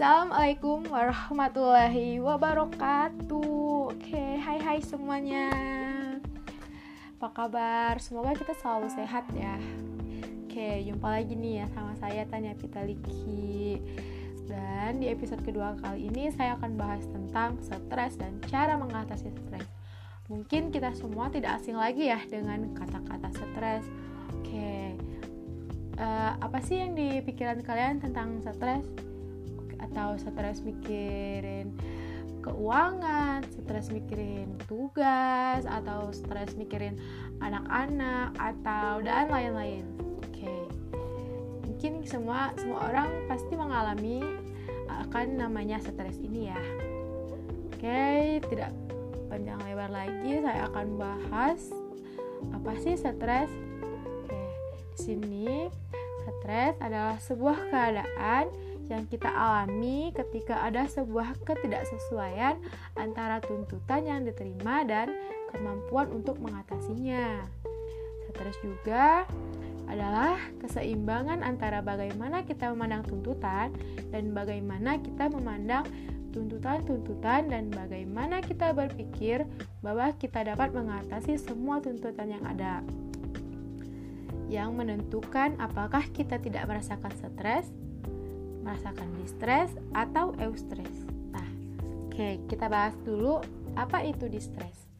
Assalamualaikum warahmatullahi wabarakatuh. Oke, hai hai semuanya. Apa kabar? Semoga kita selalu sehat ya. Oke, jumpa lagi nih ya sama saya Tanya Pitaliki. Dan di episode kedua kali ini saya akan bahas tentang stres dan cara mengatasi stres. Mungkin kita semua tidak asing lagi ya dengan kata-kata stres. Oke, uh, apa sih yang di pikiran kalian tentang stres? Atau stres mikirin keuangan, stres mikirin tugas, atau stres mikirin anak-anak, atau dan lain-lain. Oke, okay. mungkin semua semua orang pasti mengalami akan namanya stres ini ya. Oke, okay, tidak panjang lebar lagi, saya akan bahas apa sih stres. Oke, okay. di sini stres adalah sebuah keadaan yang kita alami ketika ada sebuah ketidaksesuaian antara tuntutan yang diterima dan kemampuan untuk mengatasinya. Stres juga adalah keseimbangan antara bagaimana kita memandang tuntutan dan bagaimana kita memandang tuntutan-tuntutan dan bagaimana kita berpikir bahwa kita dapat mengatasi semua tuntutan yang ada. Yang menentukan apakah kita tidak merasakan stres merasakan distres atau eustress. Nah, oke, okay, kita bahas dulu apa itu distres.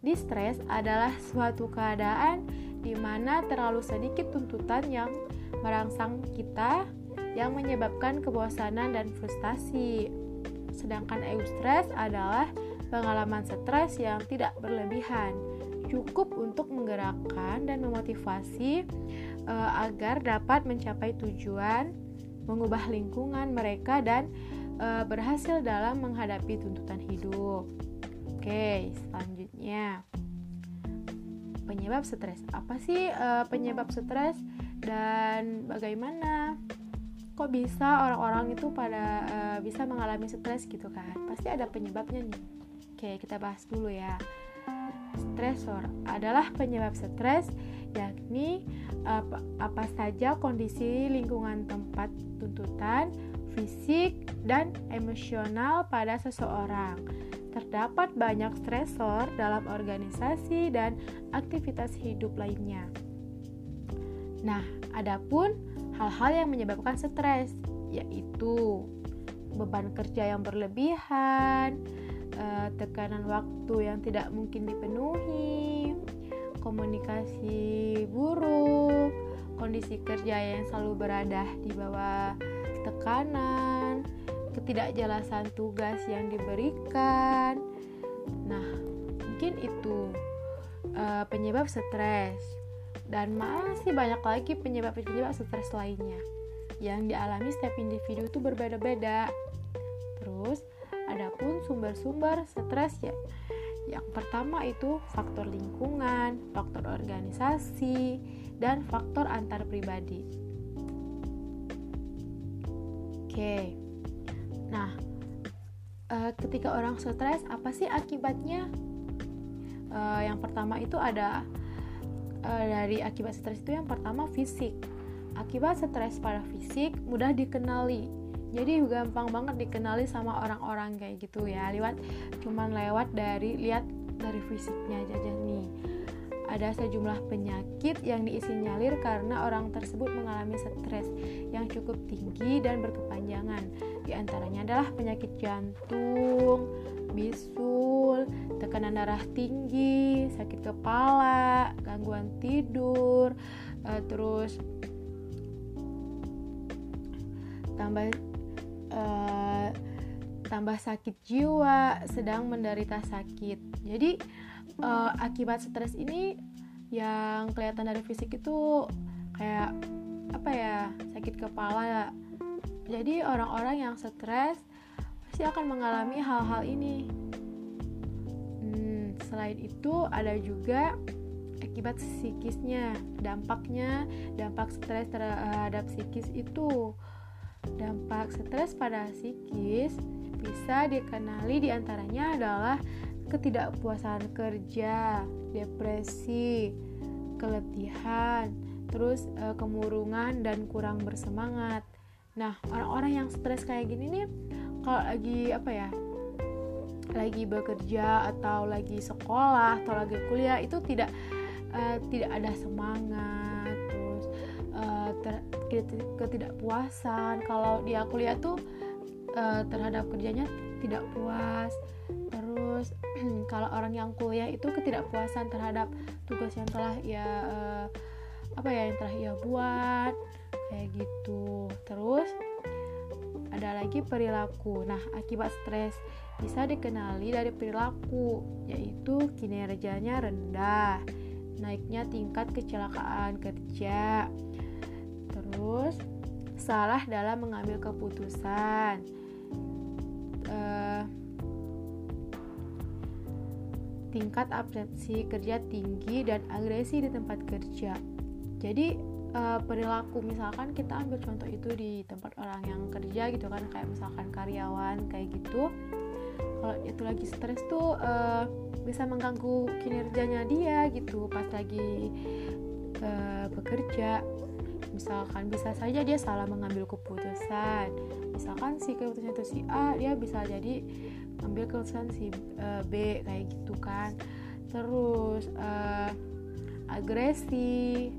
Distres adalah suatu keadaan di mana terlalu sedikit tuntutan yang merangsang kita yang menyebabkan kebosanan dan frustasi. Sedangkan eustress adalah pengalaman stres yang tidak berlebihan, cukup untuk menggerakkan dan memotivasi uh, agar dapat mencapai tujuan mengubah lingkungan mereka dan e, berhasil dalam menghadapi tuntutan hidup. Oke, selanjutnya penyebab stres. Apa sih e, penyebab stres dan bagaimana? Kok bisa orang-orang itu pada e, bisa mengalami stres gitu kan? Pasti ada penyebabnya nih. Oke, kita bahas dulu ya. Stresor adalah penyebab stres yakni apa, apa saja kondisi lingkungan tempat tuntutan fisik dan emosional pada seseorang. Terdapat banyak stresor dalam organisasi dan aktivitas hidup lainnya. Nah, adapun hal-hal yang menyebabkan stres yaitu beban kerja yang berlebihan, eh, tekanan waktu yang tidak mungkin dipenuhi, komunikasi buruk, kondisi kerja yang selalu berada di bawah tekanan, ketidakjelasan tugas yang diberikan. Nah, mungkin itu uh, penyebab stres dan masih banyak lagi penyebab-penyebab stres lainnya yang dialami setiap individu itu berbeda-beda. Terus, adapun sumber-sumber stres ya yang pertama itu faktor lingkungan, faktor organisasi, dan faktor antar pribadi. Oke. Nah, uh, ketika orang stres, apa sih akibatnya? Uh, yang pertama itu ada uh, dari akibat stres itu yang pertama fisik. Akibat stres pada fisik mudah dikenali jadi gampang banget dikenali sama orang-orang kayak gitu ya lewat cuman lewat dari lihat dari fisiknya aja nih ada sejumlah penyakit yang disinyalir karena orang tersebut mengalami stres yang cukup tinggi dan berkepanjangan. Di antaranya adalah penyakit jantung, bisul, tekanan darah tinggi, sakit kepala, gangguan tidur, uh, terus tambah uh, tambah sakit jiwa, sedang menderita sakit. Jadi uh, akibat stres ini yang kelihatan dari fisik itu kayak apa ya sakit kepala. Jadi orang-orang yang stres pasti akan mengalami hal-hal ini. Hmm, selain itu ada juga akibat psikisnya, dampaknya, dampak stres terhadap psikis itu Dampak stres pada psikis bisa dikenali di antaranya adalah ketidakpuasan kerja, depresi, keletihan, terus e, kemurungan dan kurang bersemangat. nah orang-orang yang stres kayak gini nih kalau lagi apa ya lagi bekerja atau lagi sekolah atau lagi kuliah itu tidak uh, tidak ada semangat ter, ketidakpuasan. Kalau dia kuliah tuh uh, terhadap kerjanya tidak puas. Terus kalau orang yang kuliah itu ketidakpuasan terhadap tugas yang telah ya uh, apa ya yang telah ia buat. Kayak gitu. Terus ada lagi perilaku. Nah akibat stres bisa dikenali dari perilaku yaitu kinerjanya rendah naiknya tingkat kecelakaan kerja terus salah dalam mengambil keputusan. Uh, tingkat absensi kerja tinggi dan agresi di tempat kerja. Jadi uh, perilaku misalkan kita ambil contoh itu di tempat orang yang kerja gitu kan kayak misalkan karyawan kayak gitu. Kalau itu lagi stres tuh uh, bisa mengganggu kinerjanya dia gitu pas lagi uh, bekerja misalkan bisa saja dia salah mengambil keputusan. Misalkan si keputusan itu si A dia bisa jadi ambil keputusan si uh, B kayak gitu kan. Terus uh, agresi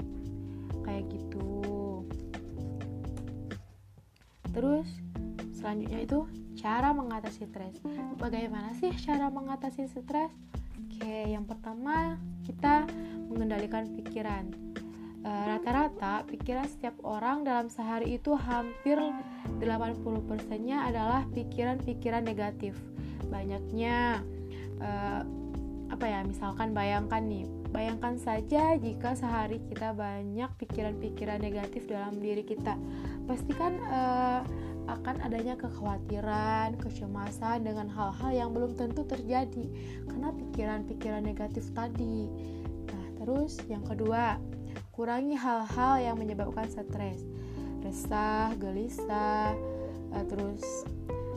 kayak gitu. Terus selanjutnya itu cara mengatasi stres. Bagaimana sih cara mengatasi stres? Oke yang pertama kita mengendalikan pikiran rata-rata pikiran setiap orang dalam sehari itu hampir 80% nya adalah pikiran-pikiran negatif banyaknya uh, apa ya misalkan bayangkan nih Bayangkan saja jika sehari kita banyak pikiran-pikiran negatif dalam diri kita, pastikan uh, akan adanya kekhawatiran, kecemasan dengan hal-hal yang belum tentu terjadi karena pikiran-pikiran negatif tadi. Nah, terus yang kedua, kurangi hal-hal yang menyebabkan stres, resah, gelisah, uh, terus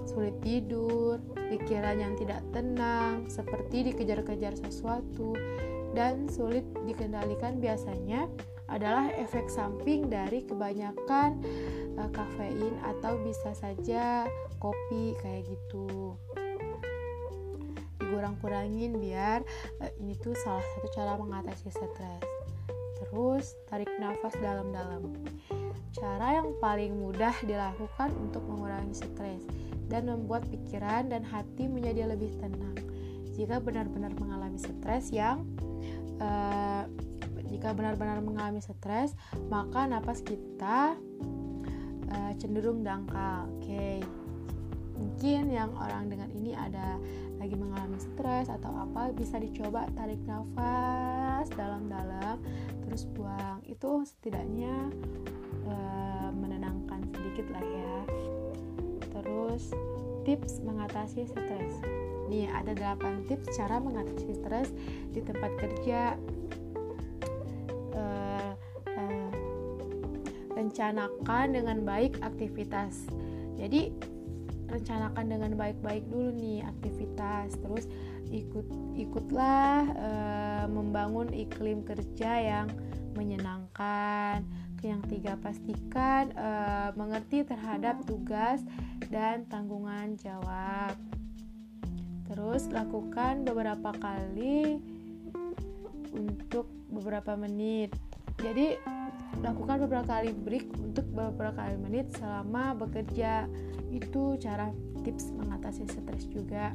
sulit tidur, pikiran yang tidak tenang, seperti dikejar-kejar sesuatu, dan sulit dikendalikan biasanya adalah efek samping dari kebanyakan uh, kafein atau bisa saja kopi kayak gitu. Dikurang-kurangin biar uh, ini tuh salah satu cara mengatasi stres terus tarik nafas dalam-dalam. Cara yang paling mudah dilakukan untuk mengurangi stres dan membuat pikiran dan hati menjadi lebih tenang. Jika benar-benar mengalami stres yang uh, jika benar-benar mengalami stres maka napas kita uh, cenderung dangkal. Oke. Okay. mungkin yang orang dengan ini ada lagi mengalami stres atau apa bisa dicoba tarik nafas dalam-dalam terus buang itu setidaknya uh, menenangkan sedikit lah ya terus tips mengatasi stres Nih, ada 8 tips cara mengatasi stres di tempat kerja. Uh, uh, rencanakan dengan baik aktivitas. Jadi, rencanakan dengan baik-baik dulu nih aktivitas. Terus ikut ikutlah uh, membangun iklim kerja yang menyenangkan. Yang tiga, pastikan uh, mengerti terhadap tugas dan tanggungan jawab. Terus lakukan beberapa kali untuk beberapa menit. Jadi lakukan beberapa kali break untuk beberapa kali menit selama bekerja. Itu cara tips mengatasi stres juga.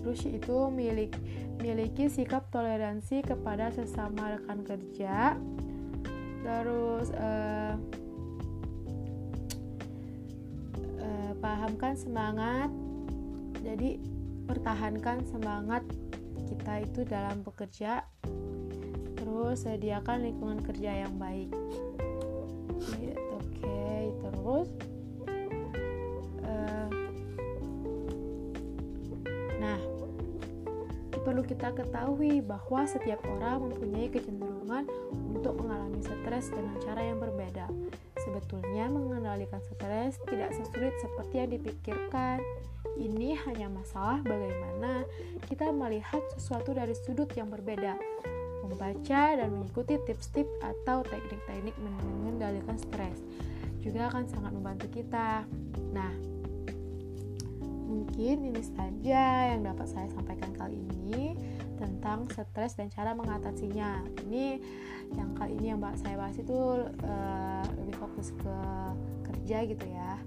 Terus itu milik miliki sikap toleransi kepada sesama rekan kerja. Terus uh, uh, pahamkan semangat. Jadi pertahankan semangat kita itu dalam bekerja terus sediakan lingkungan kerja yang baik oke okay. terus perlu kita ketahui bahwa setiap orang mempunyai kecenderungan untuk mengalami stres dengan cara yang berbeda sebetulnya mengendalikan stres tidak sesulit seperti yang dipikirkan ini hanya masalah bagaimana kita melihat sesuatu dari sudut yang berbeda, membaca dan mengikuti tips-tips atau teknik-teknik mengendalikan stres. juga akan sangat membantu kita. Nah, mungkin ini saja yang dapat saya sampaikan tentang stres dan cara mengatasinya. Ini yang kali ini yang saya bahas itu uh, lebih fokus ke kerja gitu ya.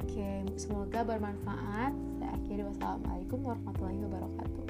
Oke, semoga bermanfaat. Saya akhiri wassalamualaikum warahmatullahi wabarakatuh.